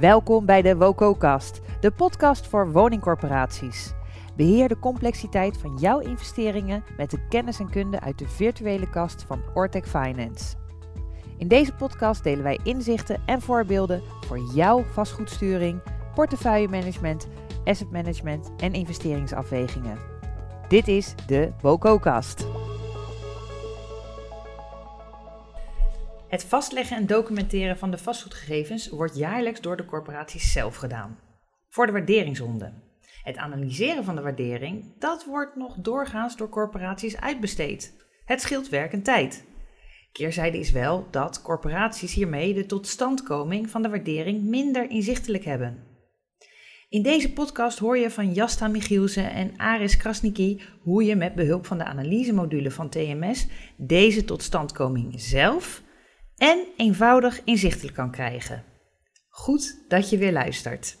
Welkom bij de WOCO-kast, de podcast voor woningcorporaties. Beheer de complexiteit van jouw investeringen met de kennis en kunde uit de virtuele kast van Ortec Finance. In deze podcast delen wij inzichten en voorbeelden voor jouw vastgoedsturing, portefeuillemanagement, asset management en investeringsafwegingen. Dit is de WOCO-kast. Het vastleggen en documenteren van de vastgoedgegevens wordt jaarlijks door de corporaties zelf gedaan. Voor de waarderingsronde. Het analyseren van de waardering, dat wordt nog doorgaans door corporaties uitbesteed. Het scheelt werk en tijd. Keerzijde is wel dat corporaties hiermee de totstandkoming van de waardering minder inzichtelijk hebben. In deze podcast hoor je van Jasta Michielsen en Aris Krasniki hoe je met behulp van de analysemodule van TMS deze totstandkoming zelf en eenvoudig inzichtelijk kan krijgen. Goed dat je weer luistert.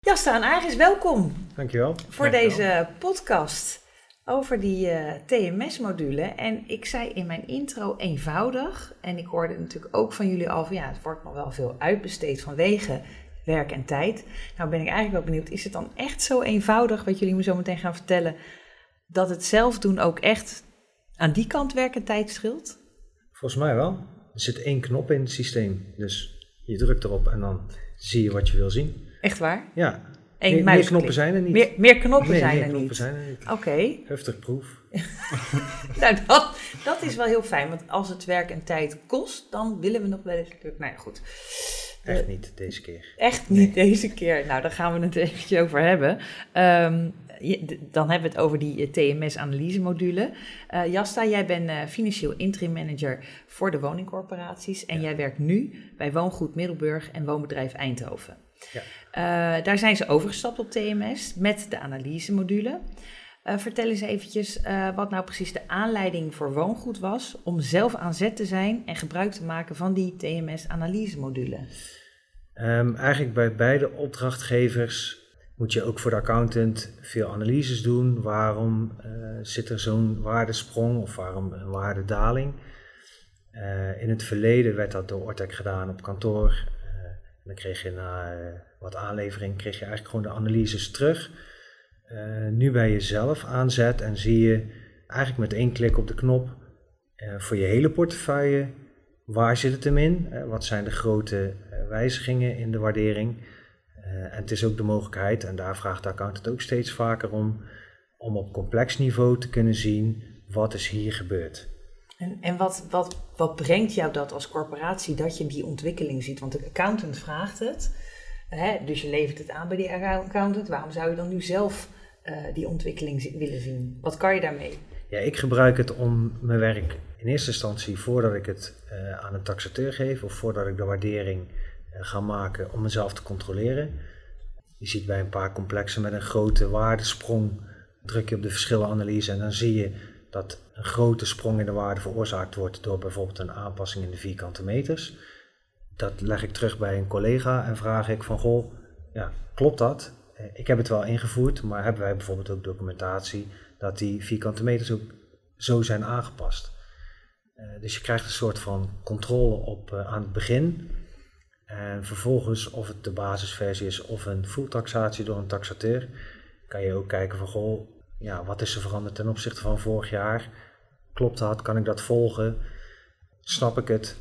Jasta en Aris, welkom. Dankjewel. Voor deze podcast over die uh, eh, TMS-module. En ik zei in mijn intro eenvoudig. En ik hoorde natuurlijk ook van jullie al van ja, het wordt nog wel veel uitbesteed vanwege werk en tijd. Nou ben ik eigenlijk wel benieuwd, is het dan echt zo eenvoudig wat jullie me zo meteen gaan vertellen, dat het zelf doen ook echt aan die kant werk en tijd scheelt? Volgens mij wel. Er zit één knop in het systeem. Dus je drukt erop en dan zie je wat je wil zien. Echt waar? Ja. Eén meer, knoppen zijn er niet. Meer, meer knoppen zijn meer er knoppen niet. zijn er niet. Oké. Heftig proef. nou, dat, dat is wel heel fijn. Want als het werk en tijd kost, dan willen we nog wel eens... Nou ja, goed. Echt niet deze keer. Echt niet deze keer. Nou, daar gaan we het eventjes over hebben. Um, dan hebben we het over die eh, TMS-analyse-module. Uh, Jasta, jij bent uh, financieel interim manager voor de woningcorporaties. En jij werkt nu bij Woongoed Middelburg en Woonbedrijf Eindhoven. Ja. Uh, daar zijn ze overgestapt op TMS met de analyse-module. vertel eens eventjes wat nou precies de aanleiding voor Woongoed was om zelf aan zet te zijn en gebruik te maken van die TMS-analyse-module. Um, eigenlijk bij beide opdrachtgevers moet je ook voor de accountant veel analyses doen. Waarom uh, zit er zo'n waardesprong of waarom een waardedaling? Uh, in het verleden werd dat door Ortec gedaan op kantoor. En dan kreeg je na wat aanlevering kreeg je eigenlijk gewoon de analyses terug. nu bij jezelf aanzet en zie je eigenlijk met één klik op de knop voor je hele portefeuille waar zit het hem in? wat zijn de grote wijzigingen in de waardering? Eh, en het is ook de mogelijkheid, en daar vraagt de accountant ook steeds vaker om, om op complex niveau te kunnen zien wat is hier gebeurd. En, en wat, wat, wat brengt jou dat als corporatie dat je die ontwikkeling ziet? Want de accountant vraagt het, hè, dus je levert het aan bij die accountant. Waarom zou je dan nu zelf uh, die ontwikkeling willen zien? Wat kan je daarmee? Ja, ik gebruik het om mijn werk in eerste instantie voordat ik het uh, aan een taxateur geef of voordat ik de waardering eh, gaan maken om mezelf te controleren. Je ziet bij een paar complexen met een grote waardesprong, druk je op de verschillenanalyse en dan zie je dat een grote sprong in de waarde veroorzaakt wordt door bijvoorbeeld een aanpassing in de vierkante meters. Dat leg ik terug bij een collega en vraag ik van goh, ja, klopt dat? Eh, ik heb het wel ingevoerd, maar hebben wij bijvoorbeeld ook documentatie dat die vierkante meters ook zo zijn aangepast? Uh, dus je krijgt een soort van controle op uh, aan het begin en vervolgens, of het de basisversie is of een full taxatie door een taxateur, kan je ook kijken van goh, ja, wat is er veranderd ten opzichte van vorig jaar? Klopt dat? Kan ik dat volgen? Snap ik het?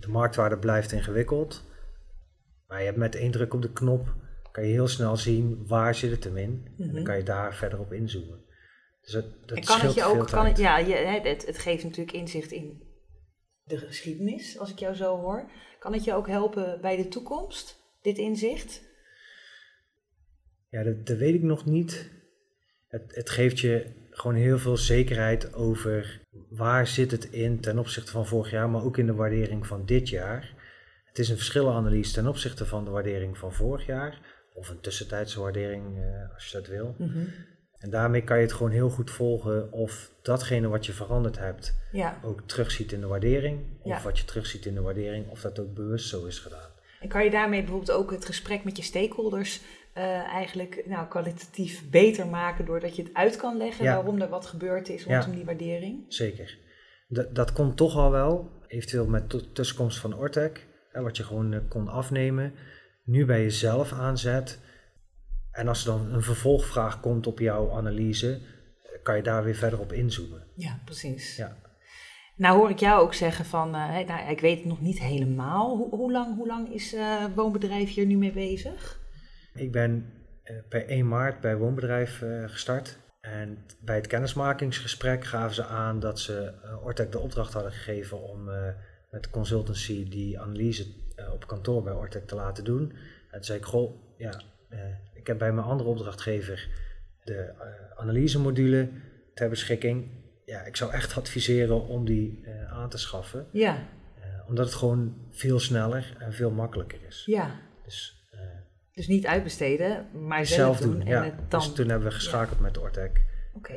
De marktwaarde blijft ingewikkeld. Maar je hebt met één druk op de knop, kan je heel snel zien waar zit het hem in. En dan mhm. kan je daar verder op inzoomen. Dus dat, dat en kan het je ook, kan het, ja, je, het, het geeft natuurlijk inzicht in de geschiedenis, als ik jou zo hoor. Kan het je ook helpen bij de toekomst, dit inzicht? Ja, dat, dat weet ik nog niet. Het, het, geeft je gewoon heel veel zekerheid over waar zit het in ten opzichte van vorig jaar, maar ook in de waardering van dit jaar. Het is een verschillenanalyse ten opzichte van de waardering van vorig jaar, of een tussentijdse waardering uh, als je dat wil. Mm en daarmee kan je het gewoon heel goed volgen of datgene wat je veranderd hebt ja. ook terugziet in de waardering. Of wat je terugziet in de waardering, of dat ook bewust zo is gedaan. En kan je daarmee bijvoorbeeld ook het gesprek met je stakeholders uh, eigenlijk nou, kwalitatief beter maken doordat je het uit kan leggen waarom er wat gebeurd is rondom die waardering? Zeker. Dat, dat komt toch al wel, eventueel met tussenkomst van Ortec. hè, wat je gewoon eh, kon afnemen, nu bij jezelf aanzet. En als er dan een vervolgvraag komt op jouw analyse, kan je daar weer verder op inzoomen. Ja, precies. Ja. Nou hoor ik jou ook zeggen van, eh, nou, ik weet het nog niet helemaal. Hoe, hoe lang, hoe lang is eh woonbedrijf hier nu mee bezig? Ik ben eh, per 1 maart bij Woonbedrijf gestart. En bij het kennismakingsgesprek gaven ze aan dat ze uh, Ortec de opdracht hadden gegeven om met consultancy die analyse op kantoor bij Ortec te laten doen. En toen zei ik, goh, ja, ik heb bij mijn andere opdrachtgever de eh, analysemodule ter beschikking. Ja, ik zou echt adviseren om die eh, aan te schaffen. Ja, eh, omdat het gewoon veel sneller en veel makkelijker is. ja. Dus Dus niet uitbesteden, maar zelf, zelf doen. en ja. het dan... Dus toen hebben we geschakeld met Ortec. Oké,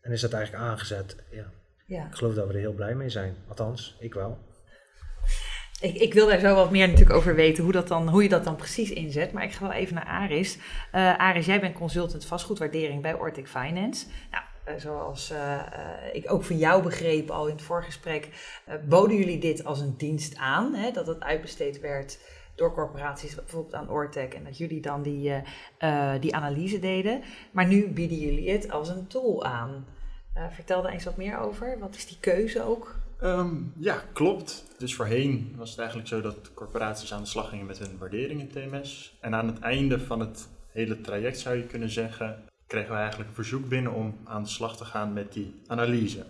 en is dat eigenlijk aangezet. Ja. ja. Ik geloof dat we er heel blij mee zijn. Althans, ik wel. Ik, ik wil daar zo wat meer natuurlijk over weten, hoe, dat dan, hoe je dat dan precies inzet. Maar ik ga wel even naar Aris. Eh, Aris, jij bent consultant vastgoedwaardering bij Ortic Finance. Nou, eh, zoals eh, ik ook van jou begreep al in het voorgesprek, boden jullie dit als een dienst aan. Hè, dat het uitbesteed werd door corporaties, bijvoorbeeld aan Ortec. En dat jullie dan die, die analyse deden. Maar nu bieden jullie het als een tool aan. Vertel daar eens wat meer over. Wat is die keuze ook? Ehm, ja, klopt. Dus voorheen was het eigenlijk zo dat corporaties aan de slag gingen met hun waardering in TMS. En aan het einde van het hele traject zou je kunnen zeggen, kregen we eigenlijk een verzoek binnen om aan de slag te gaan met die analyse.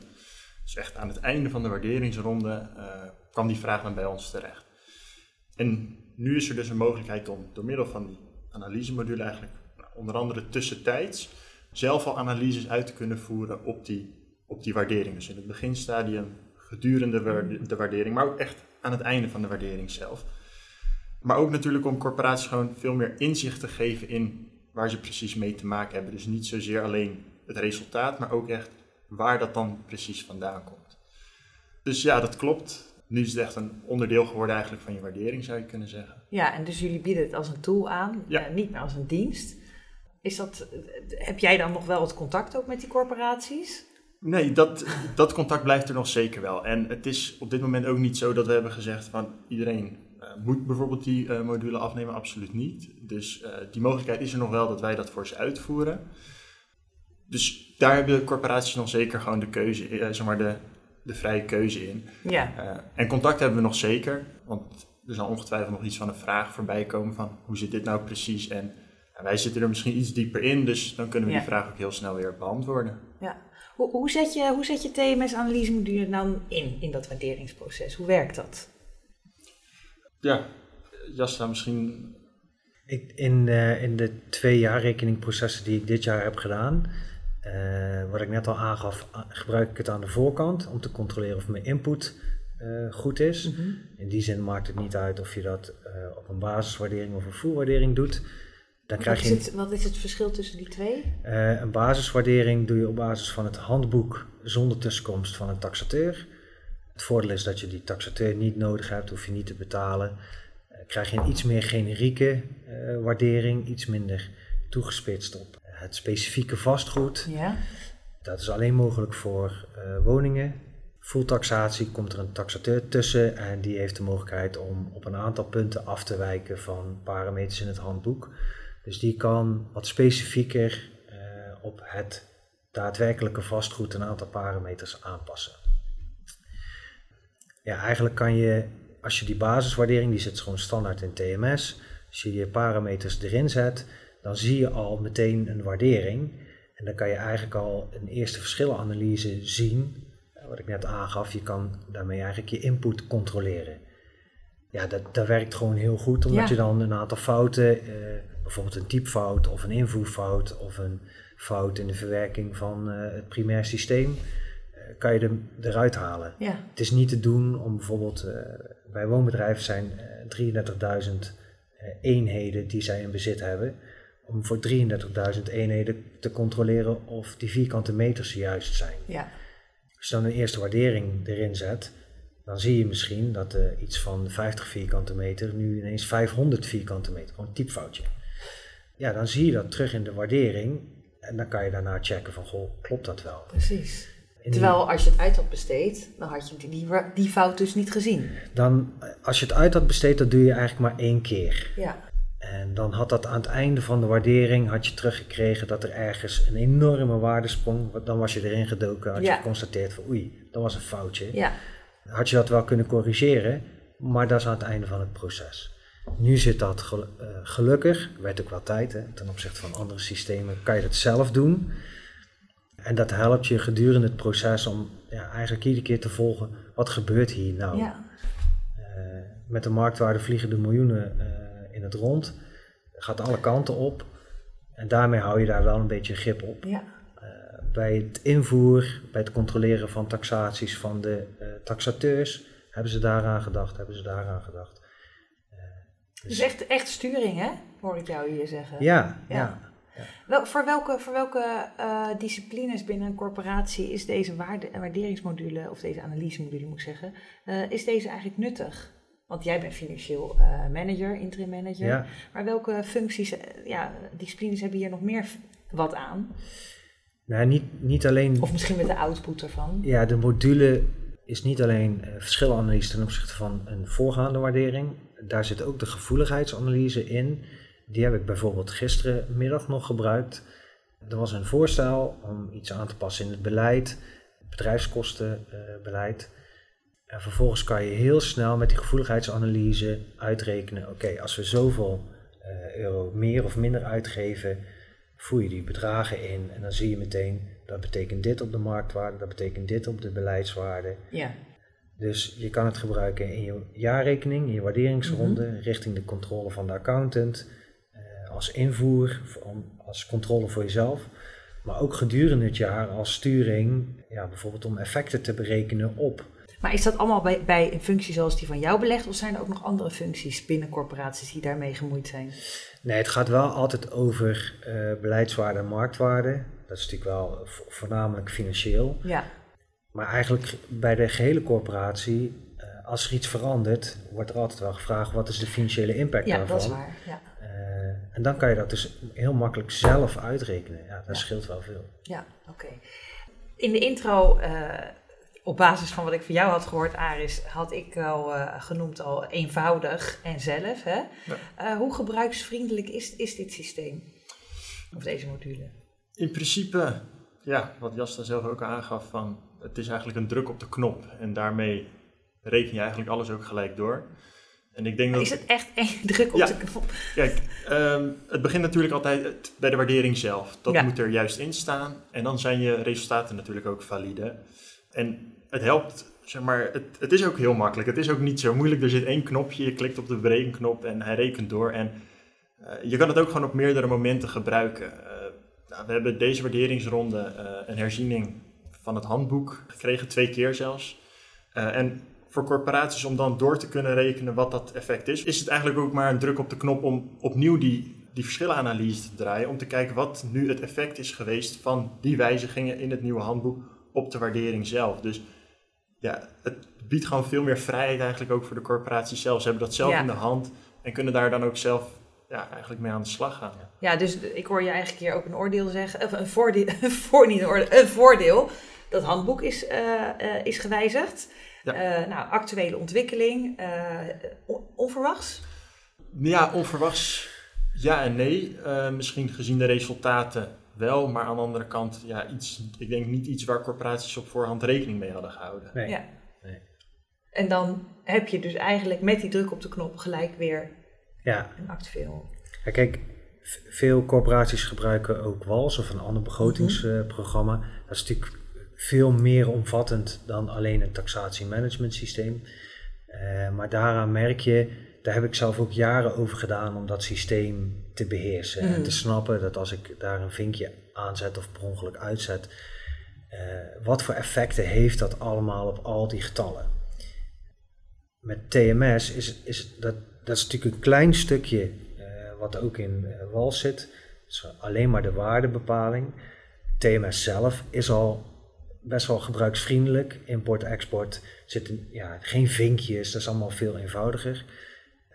Dus echt aan het einde van de waarderingsronde eh, kwam die vraag dan bij ons terecht. En nu is er dus een mogelijkheid om door middel van die analysemodule eigenlijk, nou, onder andere tussentijds, zelf al analyses uit te kunnen voeren op die, op die waardering. Dus in het beginstadium, gedurende de waardering, maar ook echt aan het einde van de waardering zelf. Maar ook natuurlijk om corporaties gewoon veel meer inzicht te geven in waar ze precies mee te maken hebben. Dus niet zozeer alleen het resultaat, maar ook echt waar dat dan precies vandaan komt. Dus ja, dat klopt. Nu is het echt een onderdeel geworden eigenlijk van je waardering, zou je kunnen zeggen. Ja, en dus jullie bieden het als een tool aan, Ja. eh, niet meer als een dienst. Is dat, heb jij dan nog wel het contact ook met die corporaties? Nee, dat, dat contact blijft er nog zeker wel. En het is op dit moment ook niet zo dat we hebben gezegd van iedereen eh, moet bijvoorbeeld die eh, module afnemen, absoluut niet. Dus eh, die mogelijkheid is er nog wel dat wij dat voor ze uitvoeren. Dus daar hebben corporaties nog zeker gewoon de keuze, zeg maar de, de vrije keuze in. Ja, en contact hebben we nog zeker, want er zal ongetwijfeld nog iets van een vraag voorbij komen van hoe zit dit nou precies? En wij zitten er misschien iets dieper in, dus dan kunnen we Ja. die vraag ook heel snel weer beantwoorden. ja. Hoe, hoe zet je, hoe zet je TMS-analysemodule dan in, in dat waarderingsproces? Hoe werkt dat? Ja, Jasta, misschien. Ik, in, eh, in de twee jaarrekeningprocessen die ik dit jaar heb gedaan, eh, wat ik net al aangaf, gebruik ik het aan de voorkant om te controleren of mijn input eh, goed is. In die zin maakt het niet uit of je dat eh, op een basiswaardering of een fullwaardering doet. Dan Wat krijg is, je het, wat is het verschil tussen die twee? Eh, een basiswaardering doe je op basis van het handboek zonder tussenkomst van een taxateur. Het voordeel is dat je die taxateur niet nodig hebt, hoef je niet te betalen. Eh, krijg je een iets meer generieke eh, waardering, iets minder toegespitst op het specifieke vastgoed. Ja, Dat is alleen mogelijk voor woningen. Full taxatie komt er een taxateur tussen en die heeft de mogelijkheid om op een aantal punten af te wijken van parameters in het handboek. Dus die kan wat specifieker eh, op het daadwerkelijke vastgoed een aantal parameters aanpassen. Ja, eigenlijk kan je, als je die basiswaardering, die zit gewoon standaard in TMS, als je je parameters erin zet, dan zie je al meteen een waardering. En dan kan je eigenlijk al een eerste verschillenanalyse zien. Wat ik net aangaf, je kan daarmee eigenlijk je input controleren. Ja, dat, dat werkt gewoon heel goed, omdat Ja. je dan een aantal fouten, eh, bijvoorbeeld een typfout of een invoerfout of een fout in de verwerking van eh, het primair systeem, eh, kan je er, eruit halen. ja, Het is niet te doen om bijvoorbeeld eh, bij woonbedrijven zijn eh, 33.000 eh, eenheden die zij in bezit hebben. Om voor 33.000 eenheden te controleren of die vierkante meters juist zijn. ja, Als je dan een eerste waardering erin zet, dan zie je misschien dat iets van 50 vierkante meter nu ineens 500 vierkante meter, gewoon een typfoutje. Ja, dan zie je dat terug in de waardering en dan kan je daarna checken van, goh, klopt dat wel? precies. in die- Terwijl als je het uit had besteed, dan had je die, die, die fout dus niet gezien. dan, als je het uit had besteed, dat doe je eigenlijk maar één keer. Ja. En dan had dat aan het einde van de waardering, had je teruggekregen dat er ergens een enorme waarde sprong. Want Dan was je erin gedoken, had je geconstateerd van oei, dat was een foutje. Ja. Had je dat wel kunnen corrigeren, maar dat is aan het einde van het proces. Nu zit dat gel- eh, gelukkig, werd ook wel tijd, hè, ten opzichte van andere systemen kan je dat zelf doen. En dat helpt je gedurende het proces om ja, eigenlijk iedere keer te volgen, wat gebeurt hier nou? ja. Eh, met de marktwaarde vliegen de miljoenen eh, in het rond. Gaat alle kanten op. En daarmee hou je daar wel een beetje grip op. ja. Bij het invoer, bij het controleren van taxaties van de taxateurs, hebben ze daaraan gedacht, hebben ze daaraan gedacht. Dus echt, echt sturing, hè? Hoor ik jou hier zeggen. Ja, Ja. ja. Wel, voor welke, voor welke eh, disciplines binnen een corporatie is deze waarde, waarderingsmodule, of deze analysemodule moet ik zeggen, eh, is deze eigenlijk nuttig? Want jij bent financieel eh, manager, interim manager. ja. Maar welke functies, ja, disciplines hebben hier nog meer wat aan? Nou, niet, niet alleen Of misschien met de output ervan? Ja, de module is niet alleen eh, verschilanalyse ten opzichte van een voorgaande waardering. Daar zit ook de gevoeligheidsanalyse in. Die heb ik bijvoorbeeld gisterenmiddag nog gebruikt. Er was een voorstel om iets aan te passen in het beleid, bedrijfskostenbeleid. en vervolgens kan je heel snel met die gevoeligheidsanalyse uitrekenen: oké, als we zoveel eh, euro meer of minder uitgeven, voer je die bedragen in en dan zie je meteen dat betekent dit op de marktwaarde, dat betekent dit op de beleidswaarde. Ja. Dus je kan het gebruiken in je jaarrekening, in je waarderingsronde, richting de controle van de accountant, eh, als invoer, als controle voor jezelf. Maar ook gedurende het jaar als sturing, ja, bijvoorbeeld om effecten te berekenen op. Maar is dat allemaal bij, bij een functie zoals die van jou belegd? Of zijn er ook nog andere functies binnen corporaties die daarmee gemoeid zijn? Nee, het gaat wel altijd over eh, beleidswaarde en marktwaarde. Dat is natuurlijk wel vo- voornamelijk financieel. Ja. Maar eigenlijk bij de gehele corporatie, eh, als er iets verandert, wordt er altijd wel gevraagd wat is de financiële impact Ja, daarvan. dat is waar. Ja. Eh, en dan kan je dat dus heel makkelijk zelf uitrekenen. Ja, dat Ja. scheelt wel veel. Ja, oké. In de intro, op basis van wat ik van jou had gehoord, Aris, had ik al eh, genoemd al eenvoudig en zelf. Hè? Eh, hoe gebruiksvriendelijk is, is dit systeem? Of deze module? In principe, ja, wat Jasta zelf ook aangaf, van het is eigenlijk een druk op de knop. En daarmee reken je eigenlijk alles ook gelijk door. En ik denk dat... Is het echt één druk op Ja. de knop? Kijk, ehm, het begint natuurlijk altijd bij de waardering zelf. Dat Ja. moet er juist in staan. En dan zijn je resultaten natuurlijk ook valide. En het helpt, zeg maar, het, het is ook heel makkelijk. Het is ook niet zo moeilijk. Er zit één knopje, je klikt op de berekenknop en hij rekent door. En eh, je kan het ook gewoon op meerdere momenten gebruiken. Eh, nou, we hebben deze waarderingsronde eh, een herziening van het handboek gekregen, twee keer zelfs. En voor corporaties om dan door te kunnen rekenen wat dat effect is, is het eigenlijk ook maar een druk op de knop om opnieuw die, die verschillenanalyse te draaien. Om te kijken wat nu het effect is geweest van die wijzigingen in het nieuwe handboek op de waardering zelf. Dus ja, het biedt gewoon veel meer vrijheid eigenlijk ook voor de corporaties zelf. Ze hebben dat zelf Ja. in de hand en kunnen daar dan ook zelf ja, eigenlijk mee aan de slag gaan. Ja, dus ik hoor je eigenlijk hier ook een oordeel zeggen, of een voordeel, voor, niet een, oordeel, een voordeel. Dat handboek is, eh, eh, is gewijzigd. Ja. Eh, nou, actuele ontwikkeling, on- onverwachts. Ja, onverwachts ja en nee. Misschien gezien de resultaten wel, maar aan de andere kant, ja, iets, ik denk niet iets waar corporaties op voorhand rekening mee hadden gehouden. Nee. Ja. Nee. En dan heb je dus eigenlijk met die druk op de knop gelijk weer Ja, een actueel. Ja, kijk, veel corporaties gebruiken ook WALS of een ander begrotingsprogramma. Dat is natuurlijk veel meer omvattend dan alleen een taxatiemanagement systeem. Eh, maar daaraan merk je, daar heb ik zelf ook jaren over gedaan om dat systeem te beheersen. En Mhm. te snappen dat als ik daar een vinkje aanzet of per ongeluk uitzet, eh, wat voor effecten heeft dat allemaal op al die getallen. Met TMS is, is dat, dat is natuurlijk een klein stukje eh, wat ook in eh, WALS zit. Dus alleen maar de waardebepaling. TMS zelf is al best wel gebruiksvriendelijk. Import-export zitten ja, geen vinkjes, dat is allemaal veel eenvoudiger.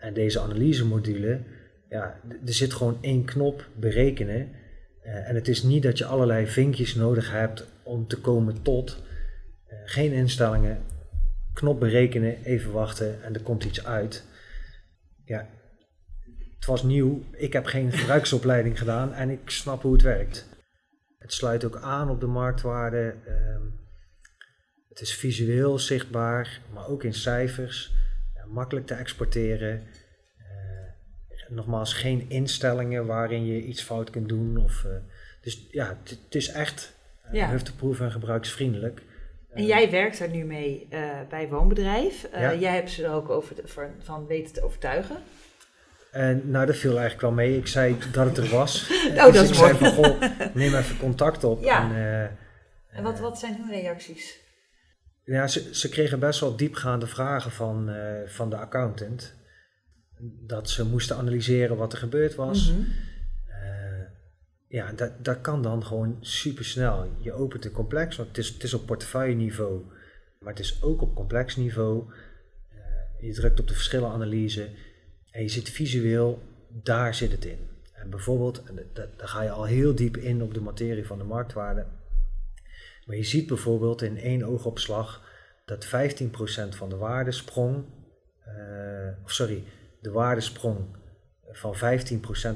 En deze analysemodule, ja, er zit gewoon één knop berekenen. Eh, en het is niet dat je allerlei vinkjes nodig hebt om te komen tot. geen instellingen, knop berekenen, even wachten en er komt iets uit. Ja, het was nieuw. Ik heb geen gebruiksopleiding gedaan en ik snap hoe het werkt. Het sluit ook aan op de marktwaarde. Ehm, het is visueel zichtbaar, maar ook in cijfers. Makkelijk te exporteren. Uh, nogmaals, geen instellingen waarin je iets fout kunt doen. Of, uh, dus ja, het is echt ja. hufteproof en gebruiksvriendelijk. En jij werkt daar nu mee bij Woonbedrijf. Ja. Jij hebt ze er ook over van weten te overtuigen. En nou, dat viel eigenlijk wel mee. Ik zei dat het er was. oh, dat dus is ik mooi. zei van, goh, neem even contact op. Ja. En, uh, en wat, wat zijn hun reacties? Ja, ze, ze kregen best wel diepgaande vragen van, uh, van de accountant. Dat ze moesten analyseren wat er gebeurd was. Mhm. Uh, ja, dat, dat kan dan gewoon super snel. Je opent een complex, want het is, het is op portefeuille niveau, maar het is ook op complex niveau. je drukt op de verschillenanalyse en je ziet visueel, daar zit het in. En bijvoorbeeld, daar ga je al heel diep in op de materie van de marktwaarde. Maar je ziet bijvoorbeeld in één oogopslag dat 15% van de waardesprong, uh, of sorry, de waardesprong van 15%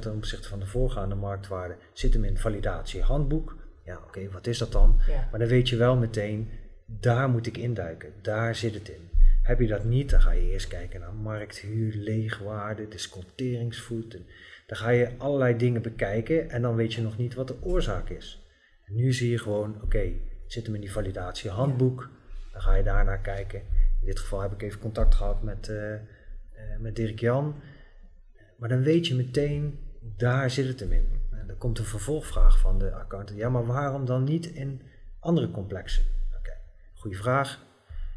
ten opzichte van de voorgaande marktwaarde zit hem in validatiehandboek. Ja, oké, okay, wat is dat dan? Ja. Maar dan weet je wel meteen, daar moet ik induiken, daar zit het in. Heb je dat niet, dan ga je eerst kijken naar markthuur, leegwaarde, disconteringsvoet. En dan ga je allerlei dingen bekijken en dan weet je nog niet wat de oorzaak is. En nu zie je gewoon, oké, okay, zit hem in die validatiehandboek. Dan ga je daarnaar kijken. In dit geval heb ik even contact gehad met, uh, uh, met Dirk Jan. Maar dan weet je meteen, daar zit het hem in. En dan komt een vervolgvraag van de accountant. Ja, maar waarom dan niet in andere complexen? Oké, okay, goede vraag.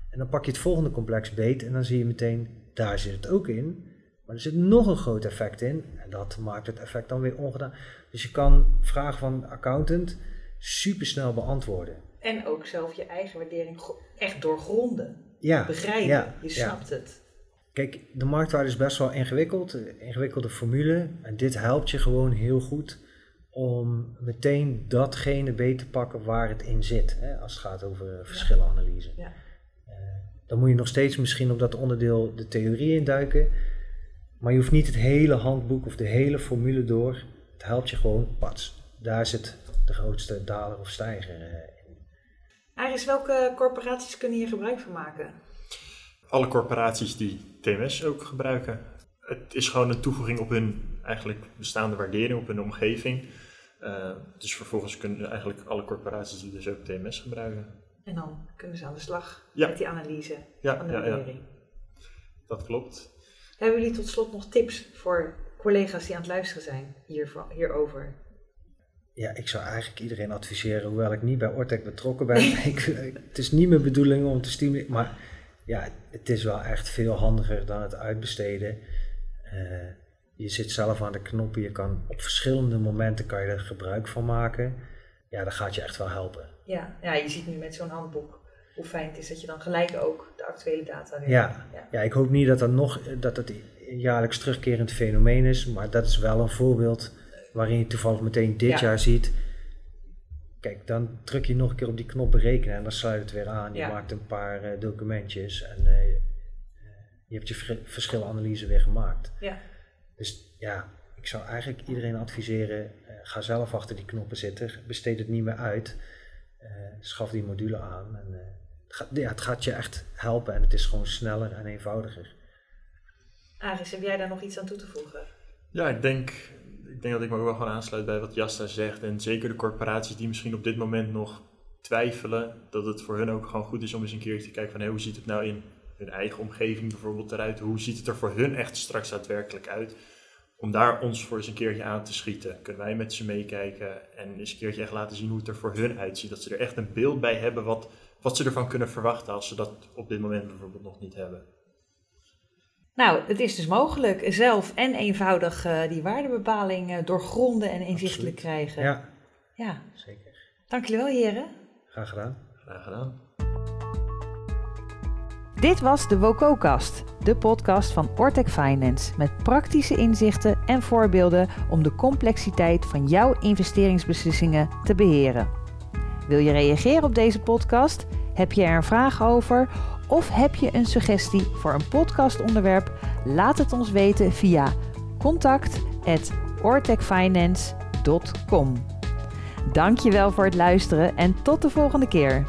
En dan pak je het volgende complex beet en dan zie je meteen, daar zit het ook in. Maar er zit nog een groot effect in en dat maakt het effect dan weer ongedaan. Dus je kan vragen van de accountant supersnel beantwoorden. En ook zelf je eigen waardering echt doorgronden. Ja, Begrijpen, ja, je snapt het. Kijk, de marktwaarde is best wel ingewikkeld, een ingewikkelde formule. En dit helpt je gewoon heel goed om meteen datgene beet te pakken waar het in zit. Hè, als het gaat over verschillenanalyse. Ja. Dan moet je nog steeds misschien op dat onderdeel de theorie induiken. Maar je hoeft niet het hele handboek of de hele formule door. Het helpt je gewoon, pats. Daar zit de grootste daler of stijger in. Aris, welke corporaties kunnen hier gebruik van maken? Alle corporaties die TMS ook gebruiken. Het is gewoon een toevoeging op hun eigenlijk bestaande waardering, op hun omgeving. Uh, dus vervolgens kunnen eigenlijk alle corporaties die dus ook TMS gebruiken. En dan kunnen ze aan de slag Ja. met die analyse Ja, van de ja, ja. waardering. Dat klopt. Hebben jullie tot slot nog tips voor collega's die aan het luisteren zijn hiervan, hierover? Ja, ik zou eigenlijk iedereen adviseren, hoewel ik niet bij Ortec betrokken ben. ik, het is niet mijn bedoeling om te stimuleren, maar ja, het is wel echt veel handiger dan het uitbesteden. Eh, je zit zelf aan de knoppen, je kan op verschillende momenten kan je er gebruik van maken. Ja, dat gaat je echt wel helpen. Ja, ja je ziet nu met zo'n handboek hoe fijn het is dat je dan gelijk ook de actuele data weer... Ja, ja. ja, ik hoop niet dat, dat, nog, dat het een jaarlijks terugkerend fenomeen is, maar dat is wel een voorbeeld waarin je toevallig meteen dit Ja. jaar ziet. Kijk, dan druk je nog een keer op die knop berekenen en dan sluit het weer aan. Je Ja. maakt een paar eh, documentjes en eh, je hebt je ver- verschilanalyse weer gemaakt. Ja. Dus ja, ik zou eigenlijk iedereen adviseren, eh, ga zelf achter die knoppen zitten, besteed het niet meer uit, eh, schaf die module aan. En, eh, het, gaat, ja, het gaat je echt helpen en het is gewoon sneller en eenvoudiger. Aris, heb jij daar nog iets aan toe te voegen? Ja, ik denk, ik denk dat ik me ook wel gewoon aansluit bij wat Jasta zegt. En zeker de corporaties die misschien op dit moment nog twijfelen, dat het voor hun ook gewoon goed is om eens een keer te kijken van hoe ziet het nou in hun eigen omgeving bijvoorbeeld eruit? Hoe ziet het er voor hun echt straks daadwerkelijk uit? Om daar ons voor eens een keertje aan te schieten. Kunnen wij met ze meekijken en eens een keertje echt laten zien hoe het er voor hun uitziet. Dat ze er echt een beeld bij hebben wat, wat ze ervan kunnen verwachten als ze dat op dit moment bijvoorbeeld nog niet hebben. Nou, het is dus mogelijk zelf en eenvoudig eh, die waardebepaling eh, doorgronden en inzichtelijk krijgen. Ja, ja. zeker. Dank jullie wel, heren. Graag gedaan. Graag gedaan. Dit was de WOCO-kast, de podcast van Ortec Finance met praktische inzichten en voorbeelden om de complexiteit van jouw investeringsbeslissingen te beheren. Wil je reageren op deze podcast? Heb je er een vraag over? Of heb je een suggestie voor een podcastonderwerp? Laat het ons weten via contact@ortecfinance.com. Dankjewel voor het luisteren en tot de volgende keer.